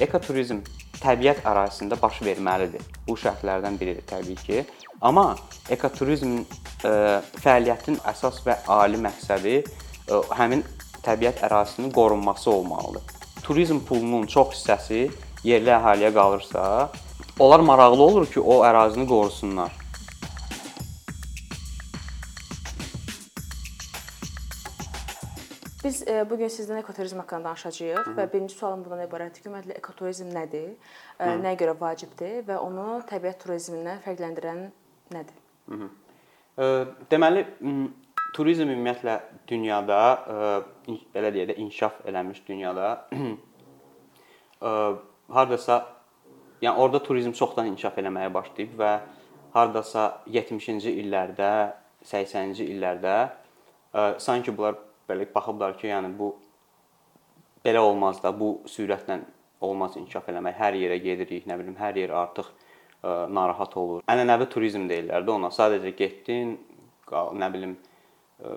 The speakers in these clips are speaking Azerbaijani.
Ekoturizm təbiət ərazisində baş verməlidir. Bu şərtlərdən biridir təbii ki. Amma ekoturizmin fəaliyyətin əsas və ali məqsədi həmin təbiət ərazisinin qorunması olmalıdır. Turizm pulunun çox hissəsi yerli əhaliyə qalırsa, onlar maraqlı olur ki, o ərazini qorusunlar. Bu gün sizdən ekoturizm haqqında danışacağıq Hı -hı. və birinci sualım bundan ibarətdir ki, ümumiyyətlə ekoturizm nədir? Hı -hı. Nəyə görə vacibdir və onu təbiət turizmindən fərqləndirən nədir? Hı -hı. Deməli, turizm ümumiyyətlə dünyada belə deyək də inkişaf eləmiş dünyada hardasa yəni orada turizm çoxdan inkişaf eləməyə başlayıb və hardasa 70-ci illərdə, 80-ci illərdə sanki bunlar belə baxıblar ki, yəni bu belə olmaz da, bu sürətlə olmaz inkişaf eləmək. Hər yerə gedirik, nə bilim, hər yer artıq ə, narahat olur. Ənənəvi turizm deyirlər də ona. Sadəcə getdin, nə bilim, ə,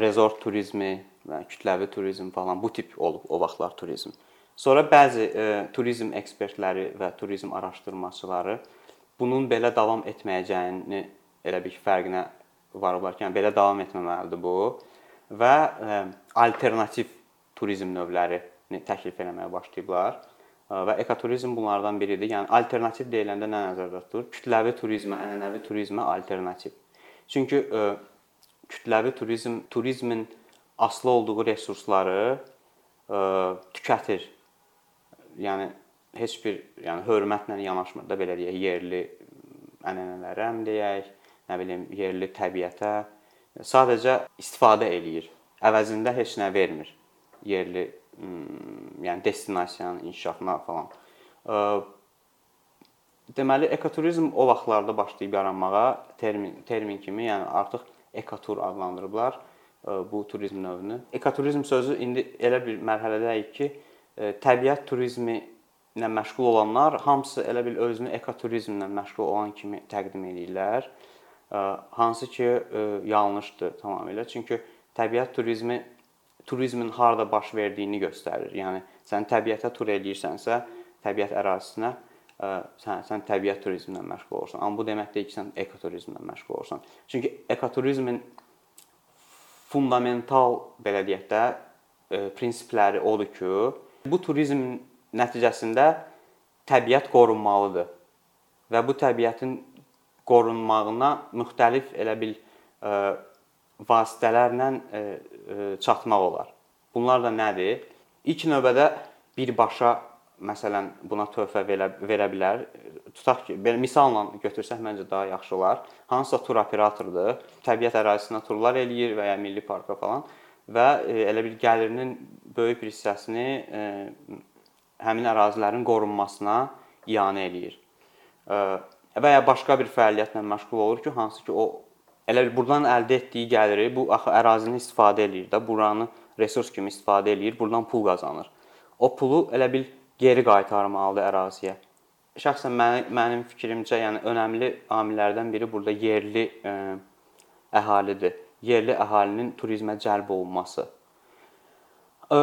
rezort turizmi, və kütləvi turizm falan bu tip olub o vaxtlar turizm. Sonra bəzi ə, turizm ekspertləri və turizm araşdırmaçıları bunun belə davam etməyəcəyini elə bir fərqinə varıblar ki, yəni belə davam etməməlidir bu və e, alternativ turizm növlərini təklif etməyə başlayıblar e, və ekoturizm bunlardan biridir. Yəni alternativ deyiləndə nə nəzərdə tutulur? Kütləvi turizmə, ənənəvi turizmə alternativ. Çünki ə, e, kütləvi turizm turizmin asılı olduğu resursları ə, tükətir. Yəni heç bir yəni hörmətlə yanaşmır da belə deyək, yerli ənənələrə, deyək, nə bilim, yerli təbiətə, sadəcə istifadə eləyir. Əvəzində heç nə vermir yerli yəni destinasiyanın inkişafına falan. Deməli ekoturizm o vaxtlarda başlayıb yaranmağa termin termin kimi, yəni artıq ekotur adlandırıblar bu turizm növünü. Ekoturizm sözü indi elə bir mərhələdəyik ki, təbiət turizmi ilə məşğul olanlar hamısı elə bil özünü ekoturizmlə məşğul olan kimi təqdim edirlər hansı ki yanlışdır tamamilə. Çünki təbiət turizmi turizmin harda baş verdiyini göstərir. Yəni sən təbiətə tur eləyirsənsə, təbiət ərazisinə sən sən təbiət turizmindən məşğul olursan. Amma bu demək deyil ki, sən ekoturizmlə məşğul olursan. Çünki ekoturizmin fundamental belə deyək də prinsipləri odur ki, bu turizm nəticəsində təbiət qorunmalıdır və bu təbiətin qorunmağına müxtəlif elə bil ə, vasitələrlə ə, ə, çatmaq olar. Bunlar da nədir? İlk növbədə birbaşa məsələn buna töhfə verə, verə bilər. Tutaq ki, belə misalla götürsək məncə daha yaxşı olar. Hansısa tur operatorudur, təbiət ərazisinə turlar eləyir və ya milli parka falan və elə bir gəlirinin böyük bir hissəsini həmin ərazilərin qorunmasına ianə eləyir və ya başqa bir fəaliyyətlə məşğul olur ki, hansı ki o elə burdan əldə etdiyi gəliri bu axı ərazini istifadə eləyir də, buranı resurs kimi istifadə eləyir, burdan pul qazanır. O pulu elə bil geri qaytarmalıdır əraziyə. Şəxsən mənim, mənim fikrimcə, yəni önəmli amillərdən biri burada yerli ə, əhalidir. Yerli əhalinin turizmə cəlb olunması. Ə,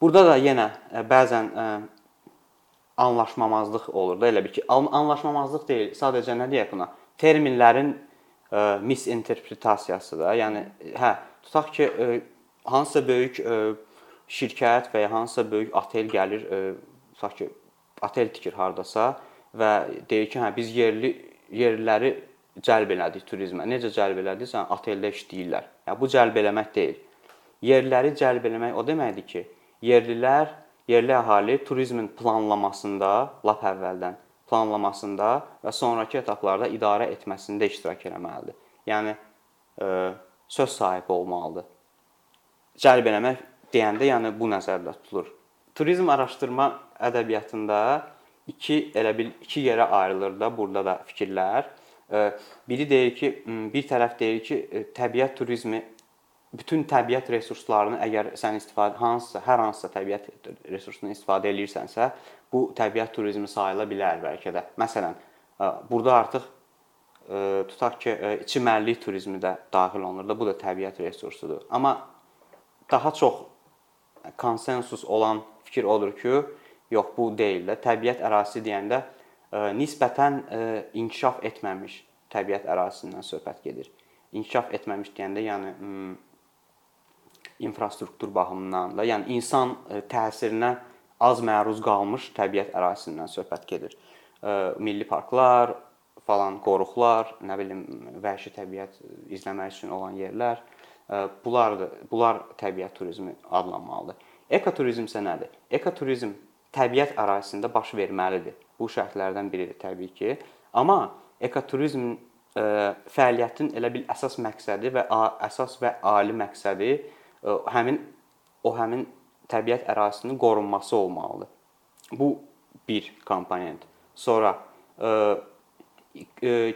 burada da yenə ə, bəzən ə, anlaşmamazlıq olur da elə bir ki, anlaşmamazlıq deyil, sadəcə nə deyək buna? Terminlərin ə, e, misinterpretasiyası da. Yəni hə, tutaq ki, ə, e, hansısa böyük ə, e, şirkət və ya hansısa böyük otel gəlir, ə, tutaq ki, otel tikir hardasa və deyir ki, hə biz yerli yerliləri cəlb elədik turizmə. Necə cəlb elədik? Sən oteldə işləyirlər. Yəni bu cəlb eləmək deyil. Yerliləri cəlb eləmək o deməkdir ki, yerlilər yerli əhali turizmin planlamasında, lap əvvəldən planlamasında və sonrakı etaplarda idarə etməsində iştirak etməlidir. Yəni e, söz sahibi olmalıdır. Cəlb eləmək deyəndə yəni bu nəzərdə tutulur. Turizm araşdırma ədəbiyyatında iki elə bil iki yerə ayrılır da burada da fikirlər. E, biri deyir ki, bir tərəf deyir ki, e, təbiət turizmi bütün təbiət resurslarını əgər sən istifadə hansısa hər hansısa təbiət resursundan istifadə edirsənsə, bu təbiət turizmi sayıla bilər bəlkə də. Məsələn, burada artıq tutaq ki, içiməllik turizmi də daxil olunur da, bu da təbiət resursudur. Amma daha çox konsensus olan fikir odur ki, Yox, bu deyil də. Təbiət ərazisi deyəndə nisbətən inkişaf etməmiş təbiət ərazisindən söhbət gedir. İnkişaf etməmiş deyəndə, yəni m, infrastruktur baxımından da, yəni insan ə, təsirinə az məruz qalmış təbiət ərazisindən söhbət gedir. Ə, milli parklar, falan qoruqlar, nə bilim, vəhşi təbiət izləmək üçün olan yerlər, bunlardır. Bunlar təbiət turizmi adlanmalıdır. Ekoturizm isə nədir? Ekoturizm təbiət ərazisində baş verməlidir. Bu şərtlərdən biridir təbii ki. Amma ekoturizmin fəaliyyətin elə bil əsas məqsədi və əsas və ali məqsədi həmin o həmin təbiət ərazisinin qorunması olmalıdır. Bu bir komponent. Sonra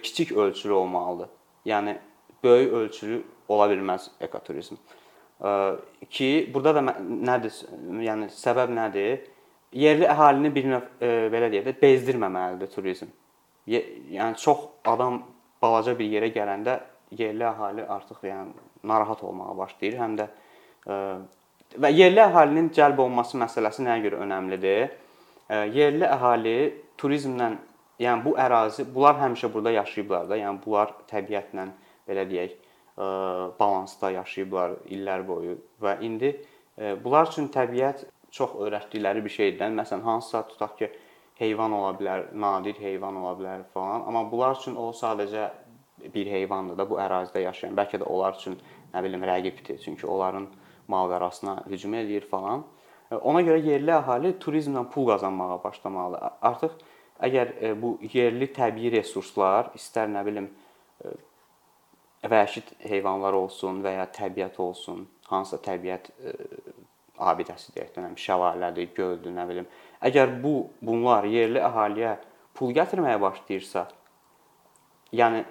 kiçik ölçülü olmalıdır. Yəni böyük ölçülü ola bilməz ekoturizm. Ki burada da nədir? Yəni səbəb nədir? Yerli əhalini bir növ belə deyək də bezdirməməlidir turizm. Yəni çox adam balaca bir yerə gələndə yerli əhali artıq yəni narahat olmağa başlayır. Həm də və yerli əhalinin cəlb olunması məsələsi nəyə görə önəmlidir? Yerli əhali turizmlə Yəni bu ərazi, bunlar həmişə burada yaşayıblar da. Yəni bunlar təbiətlə belə deyək, balansda yaşayıblar illər boyu və indi bunlar üçün təbiət çox öyrətdikləri bir şeydir. Məsələn, hansısa tutaq ki, heyvan ola bilər, nadir heyvan ola bilər falan, amma bunlar üçün o sadəcə bir heyvandır da bu ərazidə yaşayan. Bəlkə də onlar üçün nə bilim rəqibdir, çünki onların mal-qarasına hücum eləyir falan. Ona görə yerli əhali turizmlə pul qazanmağa başlamalıdır. Artıq Əgər e, bu yerli təbii resurslar, istər nə bilim e, vəhşi heyvanlar olsun və ya təbiət olsun, hansısa təbiət e, abidəsi deyək də, şəlalədir, göldür, nə bilim. Əgər bu bunlar yerli əhaliyə pul gətirməyə başlayırsa, yəni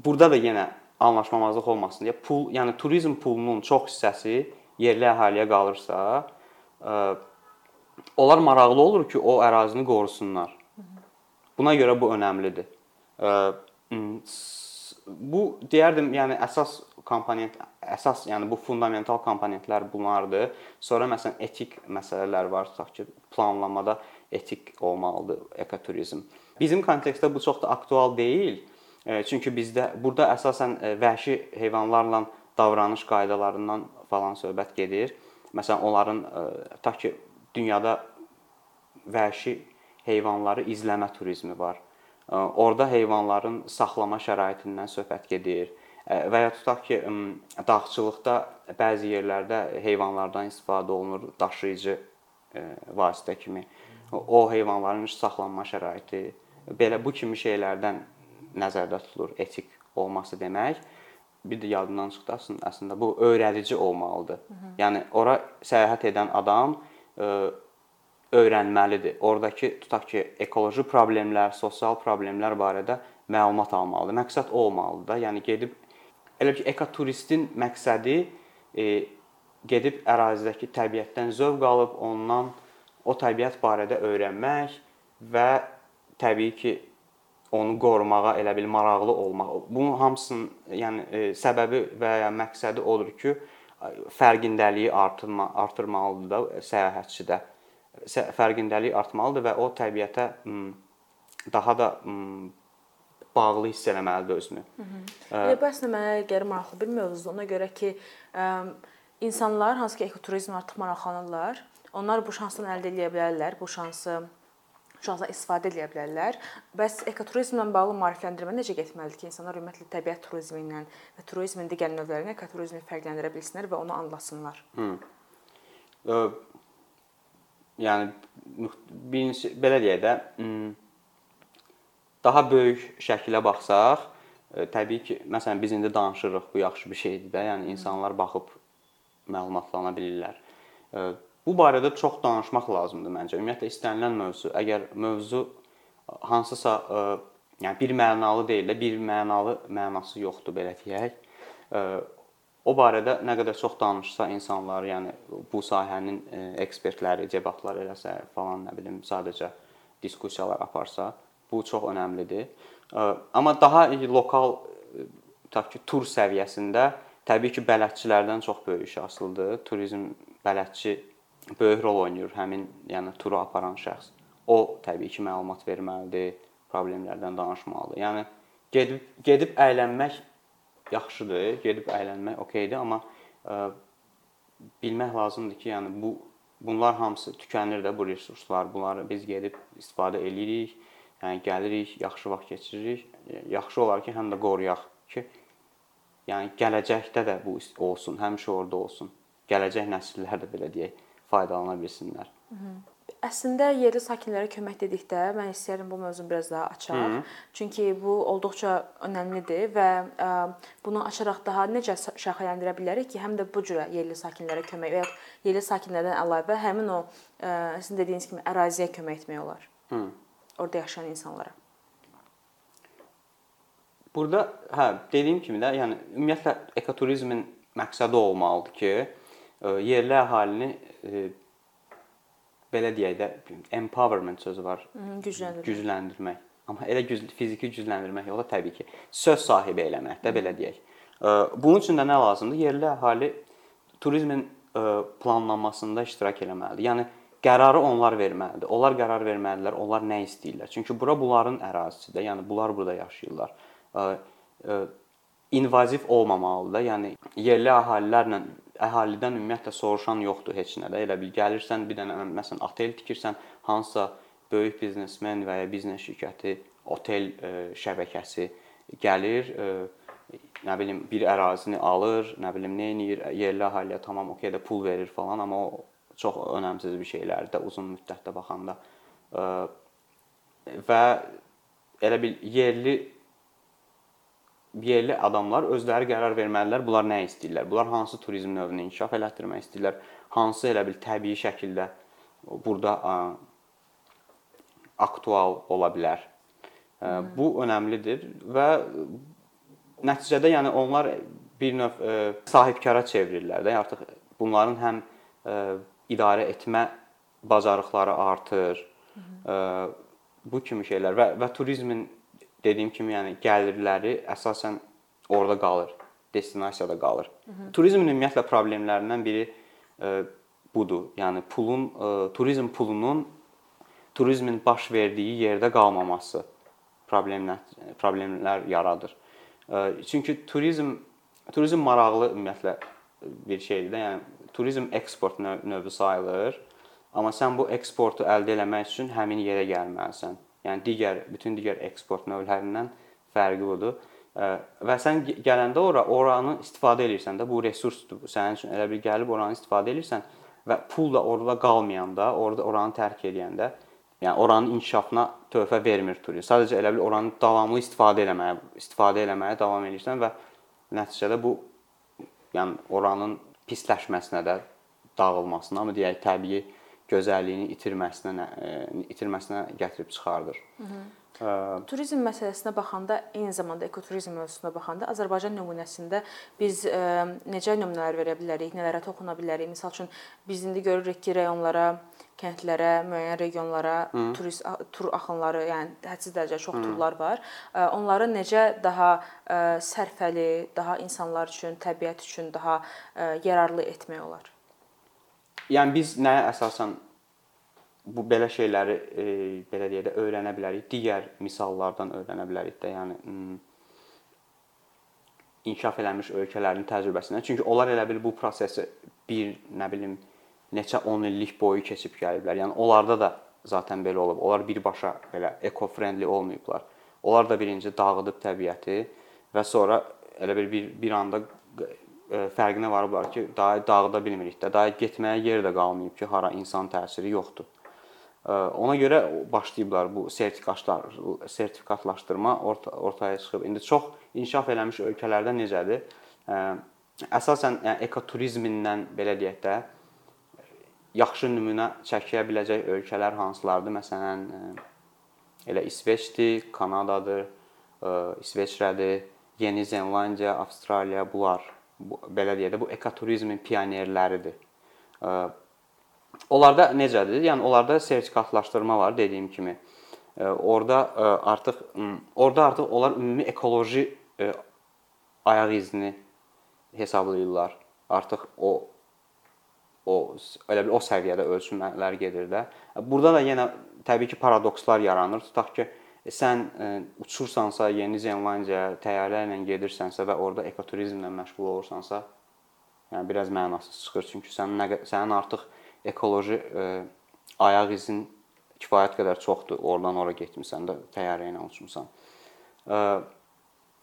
burada da yenə anlaşmamazlıq olmasın deyə pul, yəni turizm pulunun çox hissəsi yerli əhaliyə qalırsa, onlar maraqlı olur ki, o ərazini qorusunlar. Buna görə bu önəmlidir. Bu deyərdim, yəni əsas komponent, əsas, yəni bu fundamental komponentlər bunlardır. Sonra məsələn etik məsələlər var, tutaq ki, planlamada etik olmalıdır ekoturizm. Bizim kontekstdə bu çox da aktual deyil. Çünki bizdə burada əsasən vəhşi heyvanlarla davranış qaydalarından falan söhbət gedir. Məsələn, onların tutaq ki, dünyada vəhşi heyvanları izləmə turizmi var. Orda heyvanların saxlama şəraitindən söhbət gedir. Və ya tutaq ki, dağçılıqda bəzi yerlərdə heyvanlardan istifadə olunur daşıyıcı vasitə kimi. O heyvanların saxlanma şəraiti belə bu kimi şeylərdən nəzərdə tutulur etik olması demək. Bir də yadından çıxdı əslində bu öyrədici olmalıdır. Hı -hı. Yəni ora səyahət edən adam öyrənməlidir. Oradakı tutaq ki, ekoloji problemlər, sosial problemlər barədə məlumat almalıdır. Məqsəd o olmalıdır da. Yəni gedib elə ki, ekoturistin məqsədi e, gedib ərazidəki təbiətdən zövq alıb ondan o təbiət barədə öyrənmək və təbii ki, onu qorumağa elə bil maraqlı olmaq. Bunun hamısının yəni e, səbəbi və ya məqsədi odur ki, fərqindəliyi artırma artırmalıdır da səyahətçidə fərqindəlik artmalıdır və o təbiətə daha da bağlı hiss eləməlidir özünü. Yəni bu əslində mənə gəlir maraqlı bir mövzudur. Ona görə ki, insanlar hansı ki ekoturizm artıq maraqlanırlar, onlar bu şansdan əldə edə bilərlər, bu şansı şansdan istifadə edə bilərlər. Bəs ekoturizmlə bağlı maarifləndirmə necə getməlidir ki, insanlar ümumiyyətlə təbiət turizmi ilə və turizmin digər növlərini ekoturizmi fərqləndirə bilsinlər və onu anlasınlar? Hı yəni birinci belə deyək də daha böyük şəkilə baxsaq, təbii ki, məsələn biz indi danışırıq, bu yaxşı bir şeydir də, yəni insanlar baxıb məlumatlana bilirlər. E, bu barədə çox danışmaq lazımdır məncə. Ümumiyyətlə istənilən mövzu, əgər mövzu hansısa e, yəni bir mənalı deyil də, bir mənalı mənası yoxdur belə deyək o barədə nə qədər çox danışsa insanlar, yəni bu sahənin e, ekspertləri debatlar eləsə falan nə bilim, sadəcə diskussiyalar aparsa, bu çox əhəmilidir. E, amma daha lokal e, tutaq ki, tur səviyyəsində təbii ki, bələdçilərdən çox böyük iş asılıdır. Turizm bələdçi böyük rol oynayır həmin, yəni turu aparan şəxs. O təbii ki, məlumat verməlidir, problemlərdən danışmalıdır. Yəni gedib gedib əylənmək yaxşıdır, gedib əylənmək okeydir, amma ə, bilmək lazımdır ki, yəni bu bunlar hamısı tükənir də bu resurslar. Bunları biz gedib istifadə eləyirik. Yəni gəlirik, yaxşı vaxt keçiririk. Yaxşı olar ki, həm də qoruyaq ki, yəni gələcəkdə də bu olsun, həmişə orada olsun. Gələcək nəsillər də belə deyək, faydalana bilsinlər. Hı -hı. Əslində yerli sakinlərə kömək dedikdə mən istəyirəm bu mövzunu biraz daha açaq. Hı -hı. Çünki bu olduqca önəmlidir və ə, bunu açaraq daha necə şaxələndirə bilərik ki, həm də bu cürə yerli sakinlərə kömək və ya yerli sakinlərdən əlavə həmin o ə, sizin dediyiniz kimi əraziyə kömək etmək olar. Hı. Orda yaşayan insanlara. Burada hə, dediyim kimi də, yəni ümumiyyətlə ekoturizmin məqsədi olmalıdır ki, yerli əhalini belə deyək də empowerment sözü var. Gücləndirmək. Gücləndirmək. Amma elə güc fiziki gücləndirmək yox da təbii ki, söz sahibi eləmək də belə deyək. Bunun üçün də nə lazımdır? Yerli əhali turizmin planlanmasında iştirak eləməlidir. Yəni qərarı onlar verməlidir. Onlar qərar verməlidirlər, onlar nə istəyirlər. Çünki bura bunların ərazisidir. Yəni bunlar burada yaşayırlar. İnvaziv olmamalıdır. Yəni yerli əhalilərlə əhalidən ümumiyyətlə soruşan yoxdur heç nədə. Elə bil gəlirsən, bir dənə məsələn otel tikirsən, hansısa böyük biznesmen və ya biznes şirkəti, otel e, şəbəkəsi gəlir, e, nə bilim bir ərazini alır, nə bilim nə edir, yerli əhaliyə tamam okey də pul verir falan, amma o çox önəmsiz bir şeylərdir uzun müddətdə baxanda. E, və elə bil yerli yerli adamlar özləri qərar verməlidirlər. Bunlar nə istəyirlər? Bunlar hansı turizm növünü inkişaf elətdirmək istəyirlər? Hansı elə bil təbii şəkildə burada aktual ola bilər. Hmm. Bu önəmlidir və nəticədə yəni onlar bir növ ə, sahibkara çevrilirlər də. Artıq bunların həm ə, idarə etmə bacarıqları artır. Ə, bu kimi şeylər və və turizmin dediyim kimi, yəni gəlirləri əsasən orada qalır, destinasiyada qalır. Hı -hı. Turizmin ümumiyyətlə problemlərindən biri e, budur. Yəni pulun e, turizm pulunun turizmin baş verdiyi yerdə qalmaması problemlər problemlər yaradır. E, çünki turizm turizm maraqlı ümumiyyətlə bir şeydir də. Yəni turizm eksport növ növü sayılır. Amma sən bu eksportu əldə etmək üçün həmin yerə gəlməlisən. Yəni digər bütün digər eksport növlərindən fərqi budur. Və sən gələndə ora oranı istifadə edirsən də bu resursdur. Sənin üçün elə bir gəlib oranı istifadə edirsən və pul da orada qalmayanda, orada oranı tərk edəndə, yəni oranın inkişafına töhfə vermir turist. Sadəcə elə bil oranı davamlı istifadə eləməyə, istifadə eləməyə davam edirsən və nəticədə bu yəni oranın pisləşməsinə də, dağılmasına, amma deyək təbii gözəlliyini itirməsinə e, itirməsinə gətirib çıxardır. Hı -hı. Turizm məsələsinə baxanda, eyni zamanda ekoturizm mövzusuna baxanda Azərbaycan nümunəsində biz ə, e, necə nümunələr verə bilərik, nələrə toxuna bilərik? Məsəl üçün biz indi görürük ki, rayonlara, kəndlərə, müəyyən regionlara Hı. turist tur axınları, yəni hədsiz dərəcədə çox Hı. turlar var. Ə, onları necə daha ə, sərfəli, daha insanlar üçün, təbiət üçün daha ə, yararlı etmək olar? Yəni biz nəyə əsasən bu belə şeyləri e, belə deyə də öyrənə bilərik. Digər misallardan öyrənə bilərik də. Yəni hmm, inkişaf eləmiş ölkələrin təcrübəsindən. Çünki onlar elə bil bu prosesi bir, nə bilim, neçə 10 illik boyu keçib gəliblər. Yəni onlarda da zaten belə olub. Onlar birbaşa belə eco-friendly olmayıblar. Onlar da birinci dağıdıb təbiəti və sonra elə bir bir, bir anda fərqinə varıblar ki, daha dağıda bilmirik də, daha getməyə yer də qalmayıb ki, hara insan təsiri yoxdur. Ona görə başlayıblar bu sertifikatlar, sertifikatlaşdırma orta, ortaya çıxıb. İndi çox inkişaf eləmiş ölkələrdə necədir? Əsasən yəni ekoturizmindən belə deyək də yaxşı nümunə çəkilə biləcək ölkələr hansılardır? Məsələn, elə İsveçdir, Kanadadır, İsveçrədir, Yeni Zelandiya, Avstraliya bunlar bu, belə deyə də bu ekoturizmin pionerləridir. Onlarda necədir? Yəni onlarda sertifikatlaşdırma var dediyim kimi. Orda artıq orada artıq onlar ümumi ekoloji ayaq izini hesablayırlar. Artıq o o elə bil o səviyyədə ölçmələr gedir də. Burada da yenə təbii ki, paradokslar yaranır. Tutaq ki, sən uçursansa Yeni Zelandiya təyyarə ilə gedirsənsə və orada ekoturizmlə məşğul olursansa, yəni biraz mənasız çıxır. Çünki sənin nə sənin artıq ekoloji ə, ayaq izin kifayət qədər çoxdur. Oradan ora getmisən də, təyyarə ilə uçmusan. Ə,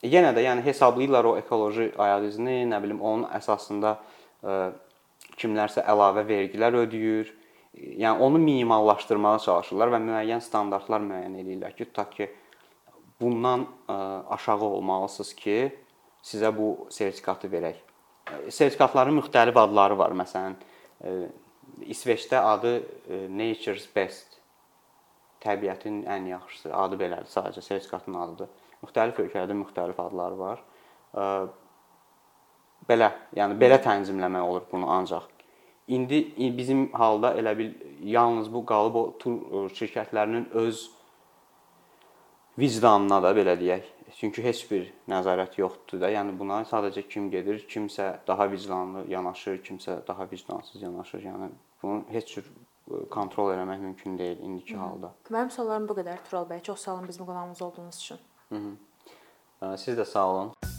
yenə də yəni hesablayırlar o ekoloji ayaq izini, nə bilim onun əsasında ə, kimlərsə əlavə vergilər ödəyir. Yəni onu minimallaşdırmağa çalışırlar və müəyyən standartlar müəyyən edirlər ki, tutaq ki, bundan ə, aşağı olmalısınız ki, sizə bu sertifikatı verək. Sertifikatların müxtəlif adları var. Məsələn, İsveçdə adı Nature's Best təbiətin ən yaxşısı adı belədir, sadəcə sertifikatın adıdır. Müxtəlif ölkələrdə müxtəlif adları var. Belə, yəni belə tənzimləmək olur bunu ancaq. İndi bizim halda elə bil yalnız bu qalıb o tur şirkətlərinin öz vicdanına da belə deyək. Çünki heç bir nəzarət yoxdur da. Yəni buna sadəcə kim gedir, kimsə daha vicdanlı yanaşır, kimsə daha vicdansız yanaşır. Yəni bunu heç cür kontrol eləmək mümkün deyil indiki Hı. halda. Mənim suallarım bu qədər Tural bəy. Çox sağ olun bizim qonağımız olduğunuz üçün. Hı -hı. Siz də sağ olun.